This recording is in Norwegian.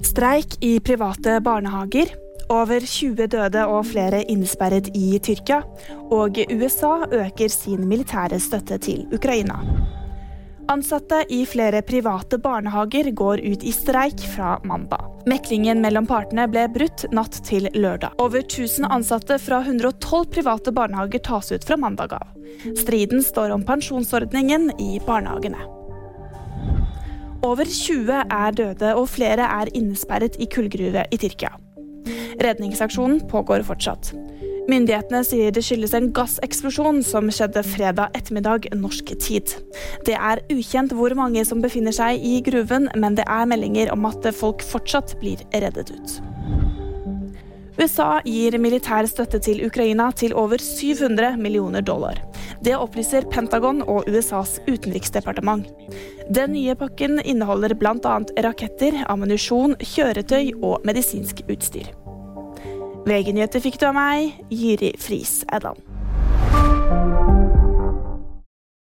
Streik i private barnehager. Over 20 døde og flere innesperret i Tyrkia. Og USA øker sin militære støtte til Ukraina. Ansatte i flere private barnehager går ut i streik fra mandag. Meklingen mellom partene ble brutt natt til lørdag. Over 1000 ansatte fra 112 private barnehager tas ut fra mandag av. Striden står om pensjonsordningen i barnehagene. Over 20 er døde og flere er innesperret i kullgruve i Tyrkia. Redningsaksjonen pågår fortsatt. Myndighetene sier det skyldes en gasseksplosjon som skjedde fredag ettermiddag norsk tid. Det er ukjent hvor mange som befinner seg i gruven, men det er meldinger om at folk fortsatt blir reddet ut. USA gir militær støtte til Ukraina til over 700 millioner dollar. Det opplyser Pentagon og USAs utenriksdepartement. Den nye pakken inneholder bl.a. raketter, ammunisjon, kjøretøy og medisinsk utstyr. VG-nyheter fikk du av meg, Jyri Friis Edland.